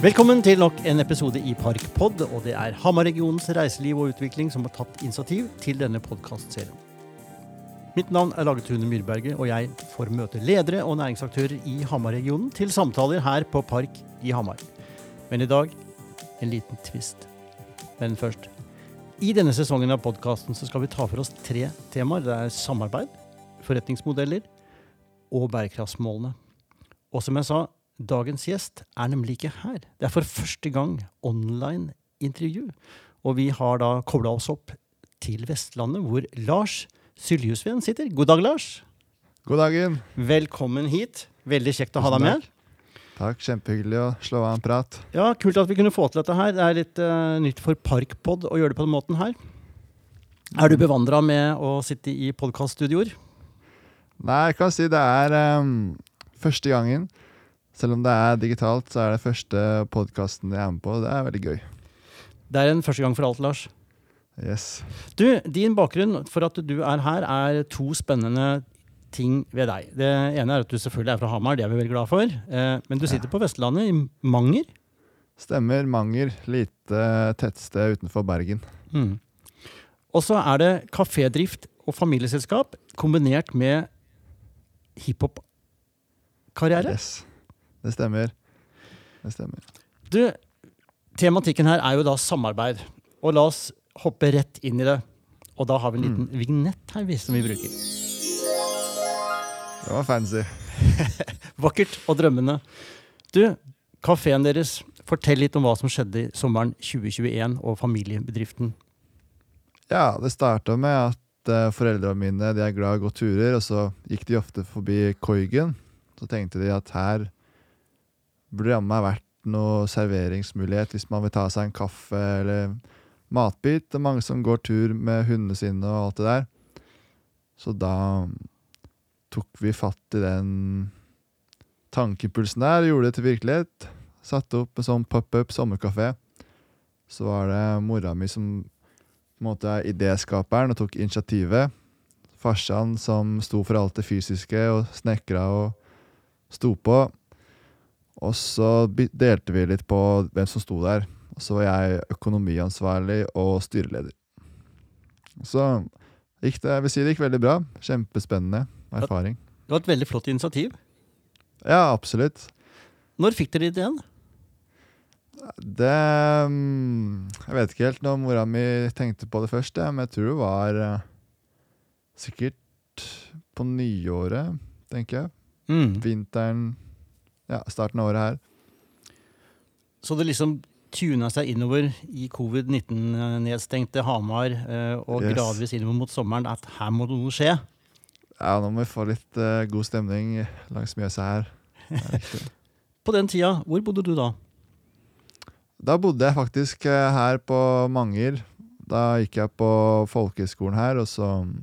Velkommen til nok en episode i Parkpod. og Det er Hamar-regionens reiseliv og utvikling som har tatt initiativ til denne podkastserien. Mitt navn er Lage Tune Myrberget, og jeg får møte ledere og næringsaktører i Hamar-regionen til samtaler her på Park i Hamar. Men i dag en liten twist. Men først. I denne sesongen av podkasten skal vi ta for oss tre temaer. Det er samarbeid, forretningsmodeller og bærekraftsmålene. Og som jeg sa, dagens gjest er nemlig ikke her. Det er for første gang online intervju. Og vi har da kobla oss opp til Vestlandet, hvor Lars Syljusveen sitter. God dag, Lars. God dagen. Velkommen hit. Veldig kjekt å ha deg med. takk. Kjempehyggelig å slå av en prat. Ja, Kult at vi kunne få til dette her. Det er litt uh, nytt for Parkpod å gjøre det på den måten her. Er du bevandra med å sitte i podkaststudioer? Nei, jeg kan si det er um, første gangen. Selv om det er digitalt, så er det første podkasten jeg er med på. Det er veldig gøy. Det er en første gang for alt, Lars. Yes. Du, Din bakgrunn for at du er her, er to spennende ting ved deg. Det ene er at du selvfølgelig er fra Hamar, det er vi veldig glad for. Eh, men du sitter på Vestlandet, i Manger. Stemmer. Manger. Lite tettsted utenfor Bergen. Mm. Og så er det kafédrift og familieselskap kombinert med hiphop-karriere. Yes. Det stemmer. Det stemmer. Du, tematikken her er jo da samarbeid. Og la oss hoppe rett inn i det. Og da har vi en liten vignett her vi- som vi bruker. Det var fancy. Vakkert og drømmende. Du, kafeen deres, fortell litt om hva som skjedde i sommeren 2021 og familiebedriften. Ja, det starta med at uh, foreldrene mine de er glad i å gå turer, og så gikk de ofte forbi Koigen. Så tenkte de at her burde jammen vært noe serveringsmulighet hvis man vil ta seg en kaffe eller matbit. Det er mange som går tur med hundene sine og alt det der. Så da tok vi fatt i den tankepulsen der, gjorde det til virkelighet. Satte opp en sånn pop-up sommerkafé. Så var det mora mi som på en måte er idéskaperen og tok initiativet. Farsan som sto for alt det fysiske og snekra og sto på. Og så delte vi litt på hvem som sto der. Og så var jeg økonomiansvarlig og styreleder. Så gikk det, jeg vil si det gikk veldig bra. Kjempespennende erfaring. Det var et veldig flott initiativ. Ja, absolutt. Når fikk dere ideen? Det mm, Jeg vet ikke helt når mora mi tenkte på det først, men jeg tror det var eh, sikkert på nyåret, tenker jeg. Mm. Vinteren Ja, starten av året her. Så det liksom tuna seg innover i covid-19-nedstengte Hamar, eh, og Yes. gradvis innover mot sommeren, at her må noe skje. Ja, nå må vi få litt uh, god stemning langs Mjøsa her. Er. På den tida, hvor bodde du da? Da bodde jeg faktisk eh, her på Manger. Da gikk jeg på folkehøgskolen her, og så mm,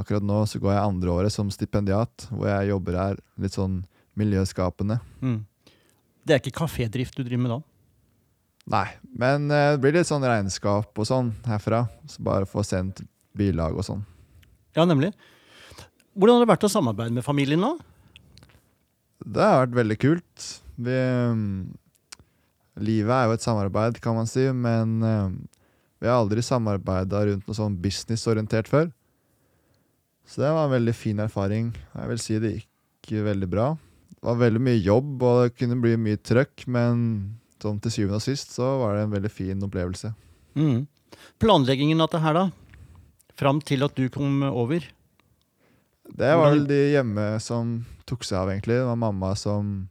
akkurat nå så går jeg andre året som stipendiat, hvor jeg jobber her litt sånn miljøskapende. Mm. Det er ikke kafédrift du driver med da? Nei, men eh, det blir litt sånn regnskap og sånn herfra. Så bare få sendt bilag og sånn. Ja, nemlig. Hvordan har det vært å samarbeide med familien nå? Det har vært veldig kult. Vi um, Livet er jo et samarbeid, kan man si, men um, vi har aldri samarbeida rundt noe sånn businessorientert før. Så det var en veldig fin erfaring. Jeg vil si det gikk veldig bra. Var veldig mye jobb, og det kunne bli mye trøkk, men sånn til syvende og sist så var det en veldig fin opplevelse. Mm. Planleggingen av det her, da? Fram til at du kom over? Det var vel de hjemme som tok seg av, egentlig. Det var mamma som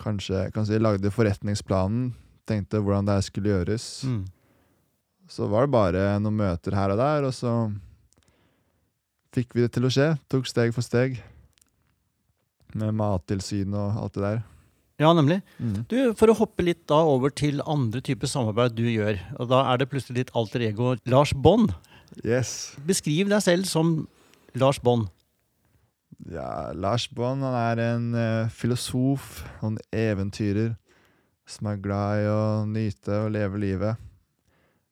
kanskje kan si, lagde forretningsplanen, tenkte hvordan det her skulle gjøres. Mm. Så var det bare noen møter her og der, og så fikk vi det til å skje. Tok steg for steg. Med mattilsyn og alt det der. Ja, nemlig. Mm. Du, For å hoppe litt da over til andre typer samarbeid du gjør. og Da er det plutselig ditt alter ego Lars Bond. Yes. Beskriv deg selv som Lars Bond. Ja, Lars Bond han er en uh, filosof og en eventyrer som er glad i å nyte og leve livet.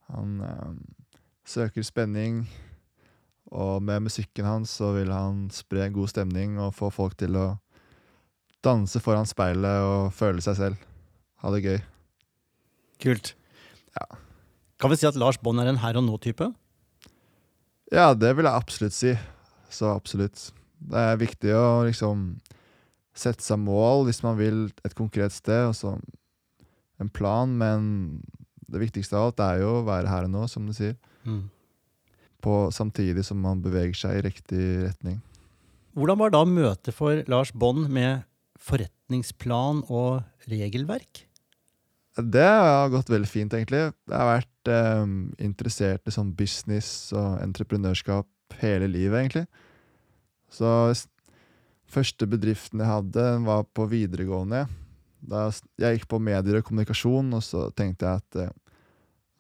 Han uh, søker spenning, og med musikken hans så vil han spre god stemning og få folk til å danse foran speilet og føle seg selv. Ha det gøy. Kult. Ja. Kan vi si at Lars Bond er en her og nå-type? Ja, det vil jeg absolutt si. Så absolutt. Det er viktig å liksom sette seg mål hvis man vil et konkret sted, og så en plan, men det viktigste av alt er jo å være her og nå, som du sier. Mm. På, samtidig som man beveger seg i riktig retning. Hvordan var da møtet for Lars Bond med forretningsplan og regelverk? Det har gått veldig fint, egentlig. Jeg har vært eh, interessert i sånn business og entreprenørskap hele livet, egentlig. Så første bedriften jeg hadde, var på videregående. Da jeg gikk på medier og kommunikasjon, og så tenkte jeg at jeg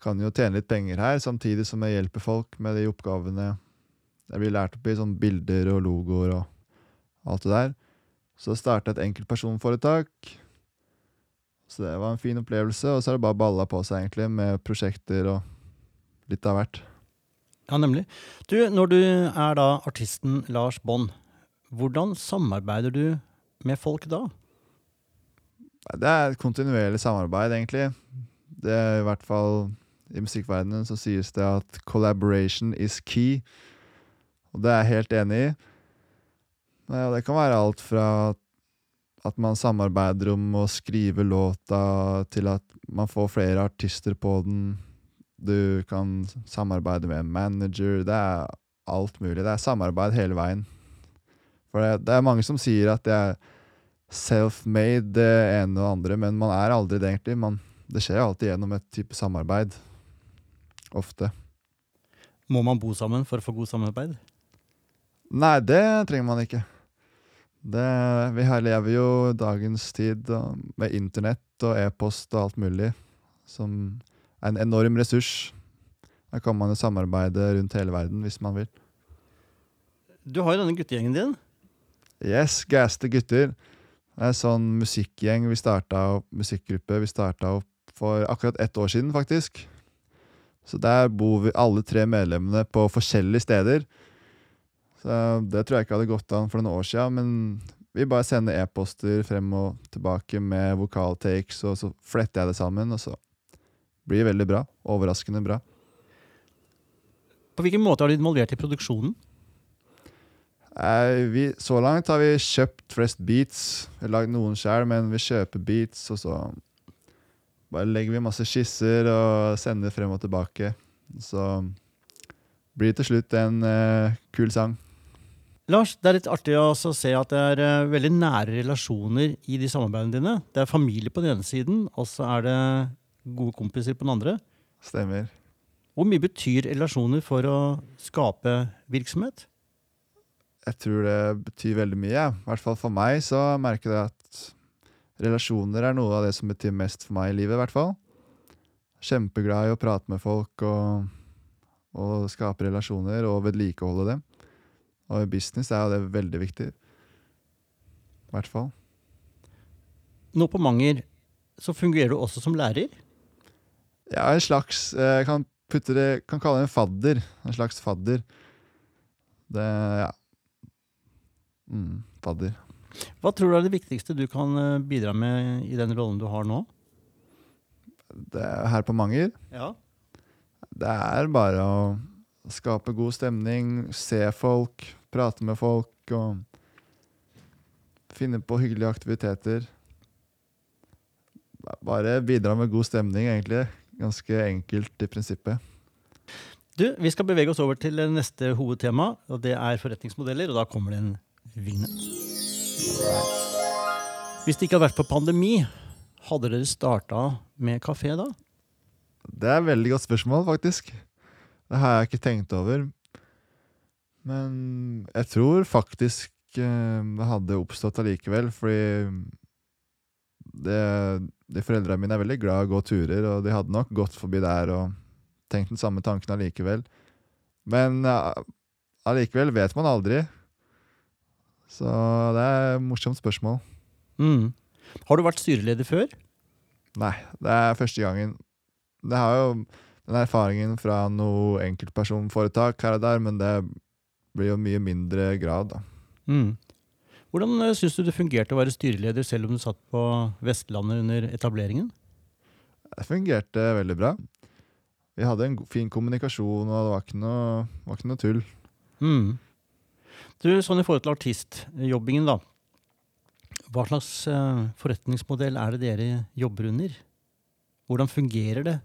kan jo tjene litt penger her, samtidig som jeg hjelper folk med de oppgavene jeg blir lært opp i, sånn bilder og logoer og alt det der. Så startet et enkeltpersonforetak. Så det var en fin opplevelse, og så er det bare balla på seg egentlig med prosjekter og litt av hvert. Ja, nemlig. Du, når du er da artisten Lars Bond, hvordan samarbeider du med folk da? Det er et kontinuerlig samarbeid, egentlig. Det er i hvert fall I musikkverdenen så sies det at 'collaboration is key', og det er jeg helt enig i. Ja, det kan være alt fra at man samarbeider om å skrive låta, til at man får flere artister på den. Du kan samarbeide med en manager. Det er alt mulig. Det er samarbeid hele veien. For det, det er mange som sier at det er self-made, det ene og andre, men man er aldri det, egentlig. Man, det skjer alltid gjennom et type samarbeid. Ofte. Må man bo sammen for å få god samarbeid? Nei, det trenger man ikke. Det, vi her lever jo dagens tid med internett og e-post og alt mulig, som er en enorm ressurs. Her kan man jo samarbeide rundt hele verden hvis man vil. Du har jo denne guttegjengen din. Yes, gaste gutter. Det er en sånn musikkgjeng vi starta opp, musikkgruppe vi starta opp for akkurat ett år siden, faktisk. Så der bor vi alle tre medlemmene på forskjellige steder. Så det tror jeg ikke hadde gått an for noen år siden, men vi bare sender e-poster frem og tilbake med vokaltakes, og så fletter jeg det sammen, og så blir det veldig bra. Overraskende bra. På hvilken måte har du involvert i produksjonen? Eh, vi, så langt har vi kjøpt flest beats. Vi har lagd noen sjøl, men vi kjøper beats, og så bare legger vi masse skisser og sender frem og tilbake. Så blir det til slutt en eh, kul sang. Lars, det er litt artig å se at det er eh, veldig nære relasjoner i de samarbeidene dine. Det er familie på den ene siden, og så er det gode kompiser på den andre. Stemmer. Hvor mye betyr relasjoner for å skape virksomhet? Jeg tror det betyr veldig mye. I hvert fall for meg så merker jeg at relasjoner er noe av det som betyr mest for meg i livet. i hvert fall. Kjempeglad i å prate med folk og, og skape relasjoner og vedlikeholde dem. Og i business er jo det veldig viktig. I hvert fall. Nå på Manger så fungerer du også som lærer. Er en slags Jeg kan, putte det, kan kalle det en fadder. En slags fadder. Det Ja. Mm, fadder. Hva tror du er det viktigste du kan eh, bidra med i den rollen du har nå? Det er her på Manger. Ja. Det er bare å skape god stemning, se folk, prate med folk og finne på hyggelige aktiviteter. Bare bidra med god stemning, egentlig. Ganske enkelt i prinsippet. Du, Vi skal bevege oss over til neste hovedtema, og det er forretningsmodeller. og Da kommer det en vignett. Hvis det ikke hadde vært for pandemi, hadde dere starta med kafé da? Det er et veldig godt spørsmål, faktisk. Det har jeg ikke tenkt over. Men jeg tror faktisk eh, det hadde oppstått allikevel, fordi det, de foreldrene mine er veldig glad i å gå turer, og de hadde nok gått forbi der og tenkt den samme tanken allikevel. Men allikevel vet man aldri. Så det er et morsomt spørsmål. Mm. Har du vært styreleder før? Nei, det er første gangen. Det har jo den erfaringen fra noe enkeltpersonforetak her og der, men det blir jo mye mindre grad, da. Mm. Hvordan uh, syns du det fungerte å være styreleder selv om du satt på Vestlandet under etableringen? Det fungerte veldig bra. Vi hadde en fin kommunikasjon, og det var ikke noe, var ikke noe tull. Mm. Du, sånn i forhold til artistjobbingen, da. Hva slags eh, forretningsmodell er det dere jobber under? Hvordan fungerer det?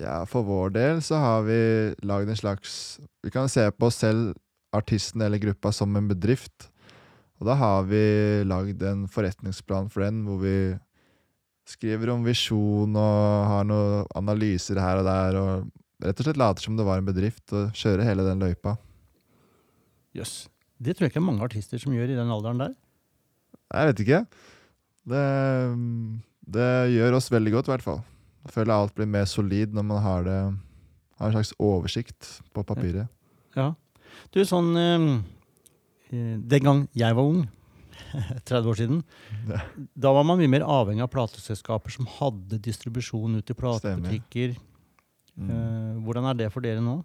Ja, For vår del så har vi lagd en slags Vi kan se på oss selv, artisten eller gruppa, som en bedrift. Og da har vi lagd en forretningsplan for den, hvor vi skriver om visjon og har noen analyser her og der. Og rett og slett later som det var en bedrift, og kjører hele den løypa. Jøss. Det tror jeg ikke er mange artister som gjør i den alderen der. Jeg vet ikke. Det, det gjør oss veldig godt, i hvert fall. Jeg føler alt blir mer solid når man har, det, har en slags oversikt på papiret. Ja. Du, sånn eh, eh, Den gang jeg var ung, 30 år siden, Ja. da var man mye mer avhengig av plateselskaper som hadde distribusjon ut til platebutikker. Mm. Eh, hvordan er det for dere nå?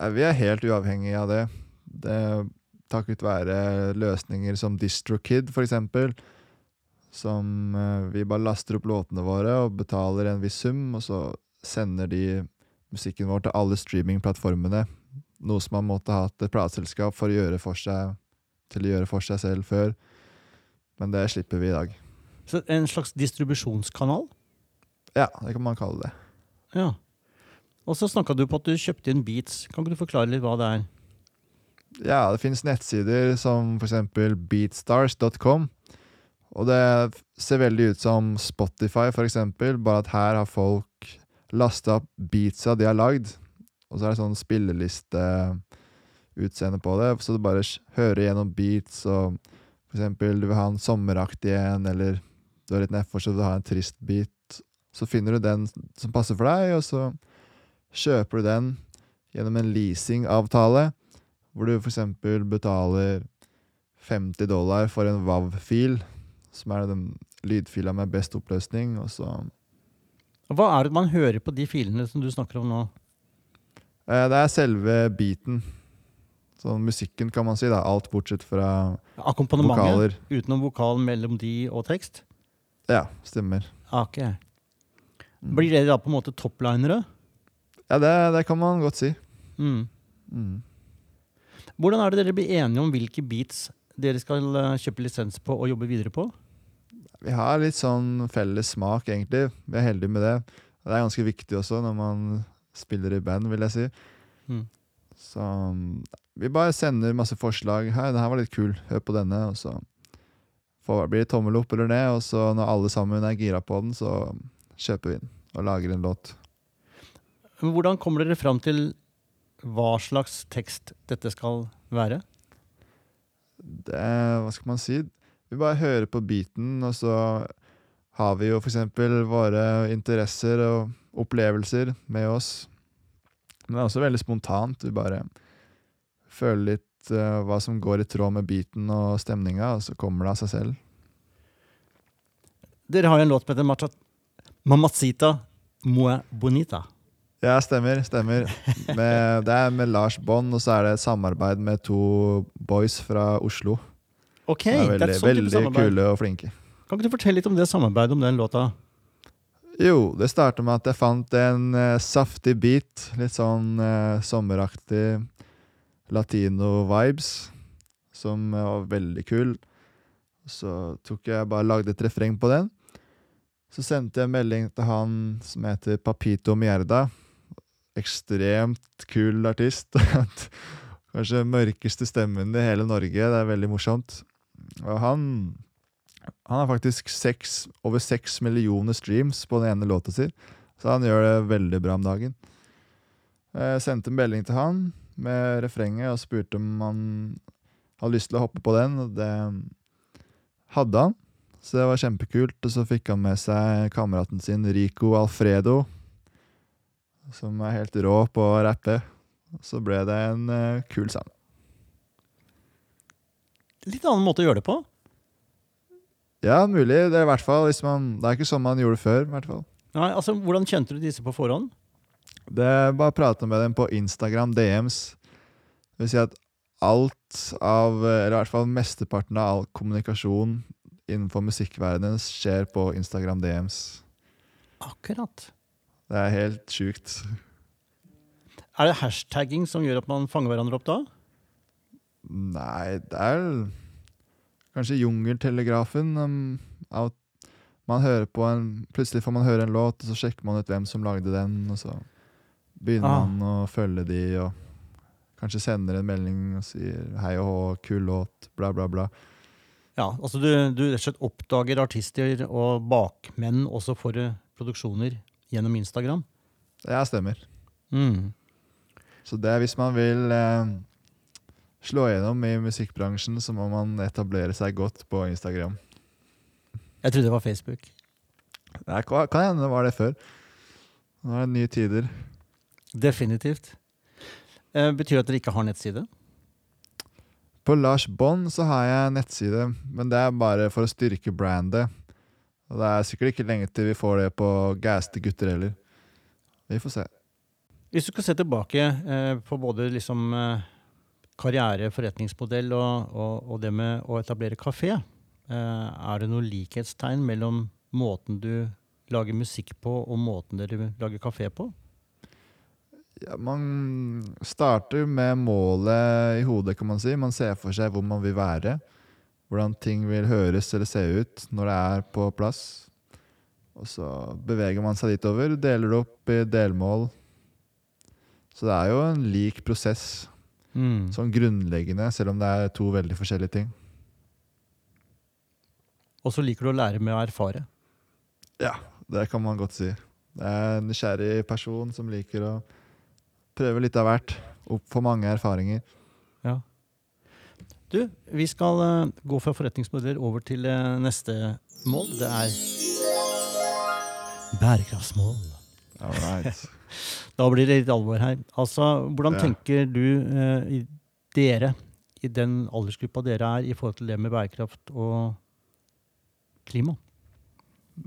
Vi er helt uavhengige av det. det takket være løsninger som DistroKid, eksempel. Som eh, vi bare laster opp låtene våre og betaler en viss sum, og så sender de musikken vår til alle streamingplattformene. Noe som man måtte ha hatt et plateselskap for å gjøre for seg, til å gjøre for seg selv før. Men det slipper vi i dag. Så En slags distribusjonskanal? Ja, det kan man kalle det. Ja. Og så snakka du på at du kjøpte inn Beats. Kan ikke du forklare litt hva det er? Ja, det finnes nettsider som eksempel beatstars.com. Og det ser veldig ut som Spotify, for eksempel, bare at her har folk lasta opp beatsa de har lagd. Og så er det sånn spillelisteutseende på det, så du bare hører gjennom beats, og for eksempel du vil ha en sommeraktig en, eller du har litt nedfor, så du vil ha en trist beat. Så finner du den som passer for deg, og så kjøper du den gjennom en leasingavtale hvor du for eksempel betaler 50 dollar for en WAV-fil, som er den lydfila med best oppløsning, og så Hva er det man hører på de filene som du snakker om nå? eh, Det er selve beaten. Sånn musikken, kan man si. da Alt bortsett fra vokaler. Utenom vokal, melodi og tekst? Ja, stemmer. Ah, Ok. Mm. Blir det da på en måte topplinere? Ja, det, det kan man godt si. Mm. Mm. Hvordan er det dere blir enige om hvilke beats dere skal eh, kjøpe lisens på og jobbe videre på? Vi har litt sånn felles smak, egentlig. Vi er heldige med det. Det er ganske viktig også når man spiller i band, vil jeg si. Mm. Så mm, vi bare sender masse forslag. Hei, den her var litt kul, hør på denne. Og så får, blir det tommel opp eller ned, og så når alle sammen er gira på den, så kjøper vi den og lager en låt. Men Hvordan kommer dere fram til hva slags tekst dette skal være? Det, hva skal man si? Vi bare hører på beaten, og så har vi jo for eksempel våre interesser og opplevelser med oss. Men det er også veldig spontant. Vi bare føler litt uh, hva som går i tråd med beaten og stemninga, og så kommer det av seg selv. Dere har jo en låt som heter Mamacita Mua Bonita. Ja, stemmer. stemmer. Med, det er med Lars Bond, og så er det et samarbeid med to boys fra Oslo. Ok, Det er det er veldig, type veldig kule og flinke. Kan ikke du fortelle litt om det samarbeidet om den låta? Jo, det starta med at jeg fant en eh, saftig beat. Litt sånn eh, sommeraktig latino-vibes. Som eh, var veldig kul. Så tok jeg bare lagde et refreng på den. Så sendte jeg en melding til han som heter Papito Mierda. Ekstremt kul artist. Kanskje mørkeste stemmen i hele Norge. Det er veldig morsomt. Og han han har faktisk 6, over seks millioner streams på den ene låta si, så han gjør det veldig bra om dagen. Jeg sendte en melding til han med refrenget og spurte om han hadde lyst til å hoppe på den, og det hadde han. Så det var kjempekult, og så fikk han med seg kameraten sin Rico Alfredo, som er helt rå på å rappe. Så ble det en uh, kul sang. Litt annen måte å gjøre det på. Ja, mulig. Det er i hvert fall man Det er ikke sånn man gjorde det før, i hvert fall. Nei, altså, Hvordan kjente du disse på forhånd? Det bare prate med dem på Instagram DMs. Det vil si at alt av, eller i hvert fall mesteparten av all kommunikasjon innenfor musikkverdenen skjer på Instagram DMs. Akkurat. Det er helt sjukt. Er det hashtagging som gjør at man fanger hverandre opp da? Nei, det er kanskje jungeltelegrafen. Um, man hører på en, plutselig får man høre en låt, og så sjekker man ut hvem som lagde den, og så begynner Ah. man å følge de, og kanskje sender en melding og sier hei og hå, kul låt, bla, bla, bla. Ja, altså du, du rett og slett oppdager artister og bakmenn også for eh, produksjoner gjennom Instagram. Jeg stemmer. Mm. Så det er hvis man vil eh, slå gjennom i musikkbransjen, så må man etablere seg godt på Instagram. Jeg trodde det var Facebook. Det kan, kan hende det var det før. Nå er det nye tider. Definitivt. Eh, betyr det at dere ikke har nettside? På Lars Bond så har jeg nettside, men det er bare for å styrke brandet. Og det er sikkert ikke lenge til vi får det på gaste gutter heller. Vi får se. Hvis du skal se tilbake eh, på både liksom, eh, karriere, forretningsmodell og, og, og det med å etablere kafé, eh, er det noe likhetstegn mellom måten du lager musikk på og måten dere lager kafé på? Ja, man starter med målet i hodet, kan man si. Man ser for seg hvor man vil være. Hvordan ting vil høres eller se ut når det er på plass. Og så beveger man seg dit over, deler det opp i delmål. Så det er jo en lik prosess, Mm. sånn grunnleggende, selv om det er to veldig forskjellige ting. Og så liker du å lære med å erfare. Ja, det kan man godt si. Det er en nysgjerrig person som liker å prøve litt av hvert. Opp for mange erfaringer. Du, vi skal eh, gå fra forretningsmodeller over til eh, neste mål. Det er bærekraftsmål. Alright. Da blir det litt alvor her. Altså, Hvordan Ja. tenker du eh, i dere, i den aldersgruppa dere er, i forhold til det med bærekraft og klima?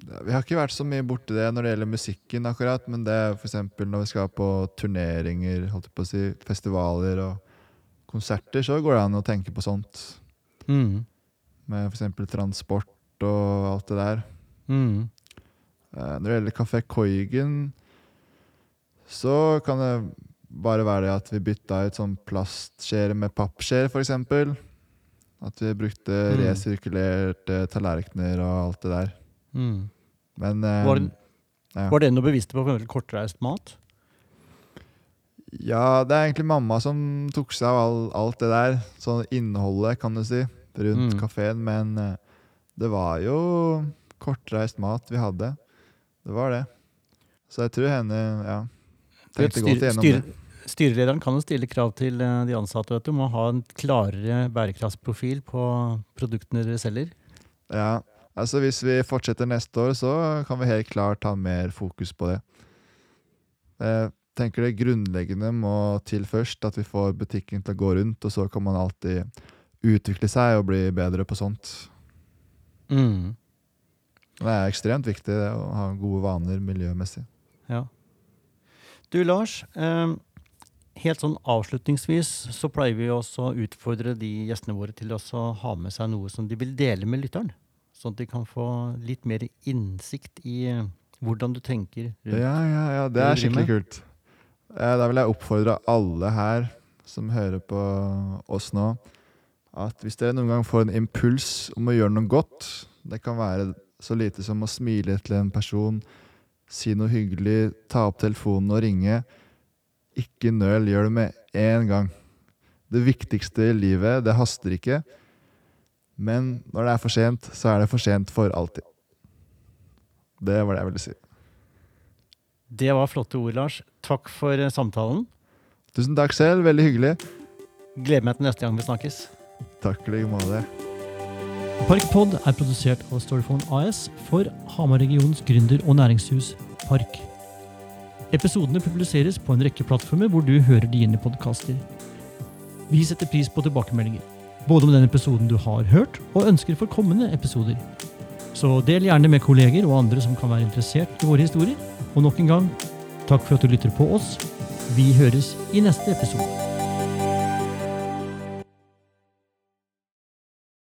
Vi har ikke vært så mye borti det når det gjelder musikken, akkurat, men det er f.eks. når vi skal på turneringer, holdt jeg på å si, festivaler og konserter, så går det an å tenke på sånt. Mm. Med f.eks. transport og alt det der. Mm. Eh, Når det gjelder Kafé Koigen, så kan det bare være det at vi bytta ut sånn plastskjeer med pappskjeer, f.eks. At vi brukte Mm. resirkulerte tallerkener og alt det der. Mm. Men eh, Var, det- ja. var det noe bevisst på kortreist mat? Ja, det er egentlig mamma som tok seg av all, alt det der. Sånn innholdet, kan du si, rundt Mm. kafeen. Men eh, det var jo kortreist mat vi hadde. Det var det. Så jeg tror henne ja, tenkte tenkte godt igjennom styr- det. Styrelederen kan jo stille krav til eh, de ansatte vet du, om å ha en klarere bærekraftsprofil på produktene dere selger. Ja, altså Hvis vi fortsetter neste år, så kan vi helt klart ha mer fokus på det. Jeg tenker det grunnleggende må til først, at vi får butikken til å gå rundt, og så kan man alltid utvikle seg og bli bedre på sånt. Mm. Det er ekstremt viktig det, å ha gode vaner miljømessig. Ja. Du Lars, eh, helt sånn avslutningsvis så pleier vi også å utfordre de gjestene våre til å ha med seg noe som de vil dele med lytteren. Sånn at de kan få litt mer innsikt i eh, hvordan du tenker rundt Ja, ja, ja, det Det er skikkelig kult. Eh, Da vil jeg oppfordre alle her som hører på oss nå, at hvis dere noen gang får en impuls om å gjøre noe godt, det kan være så lite som å smile til en person, si noe hyggelig, ta opp telefonen og ringe. Ikke nøl, gjør det med én gang. Det viktigste i livet, det haster ikke. Men når det er for sent, så er det for sent for alltid. Det var det jeg ville si. Det var flotte ord, Lars. Takk for eh, samtalen. Tusen takk selv, veldig hyggelig. Gleder meg til neste gang vi snakkes. Takk i like måte. Parkpod er produsert av Storyphone AS for Hamar-regionens gründer- og næringshus Park. Episodene publiseres på en rekke plattformer hvor du hører dine podkaster. Vi setter pris på tilbakemeldinger, både om den episoden du har hørt, og ønsker for kommende episoder. Så del gjerne med kolleger og andre som kan være interessert i våre historier. Og nok en gang, takk for at du lytter på oss. Vi høres i neste episode.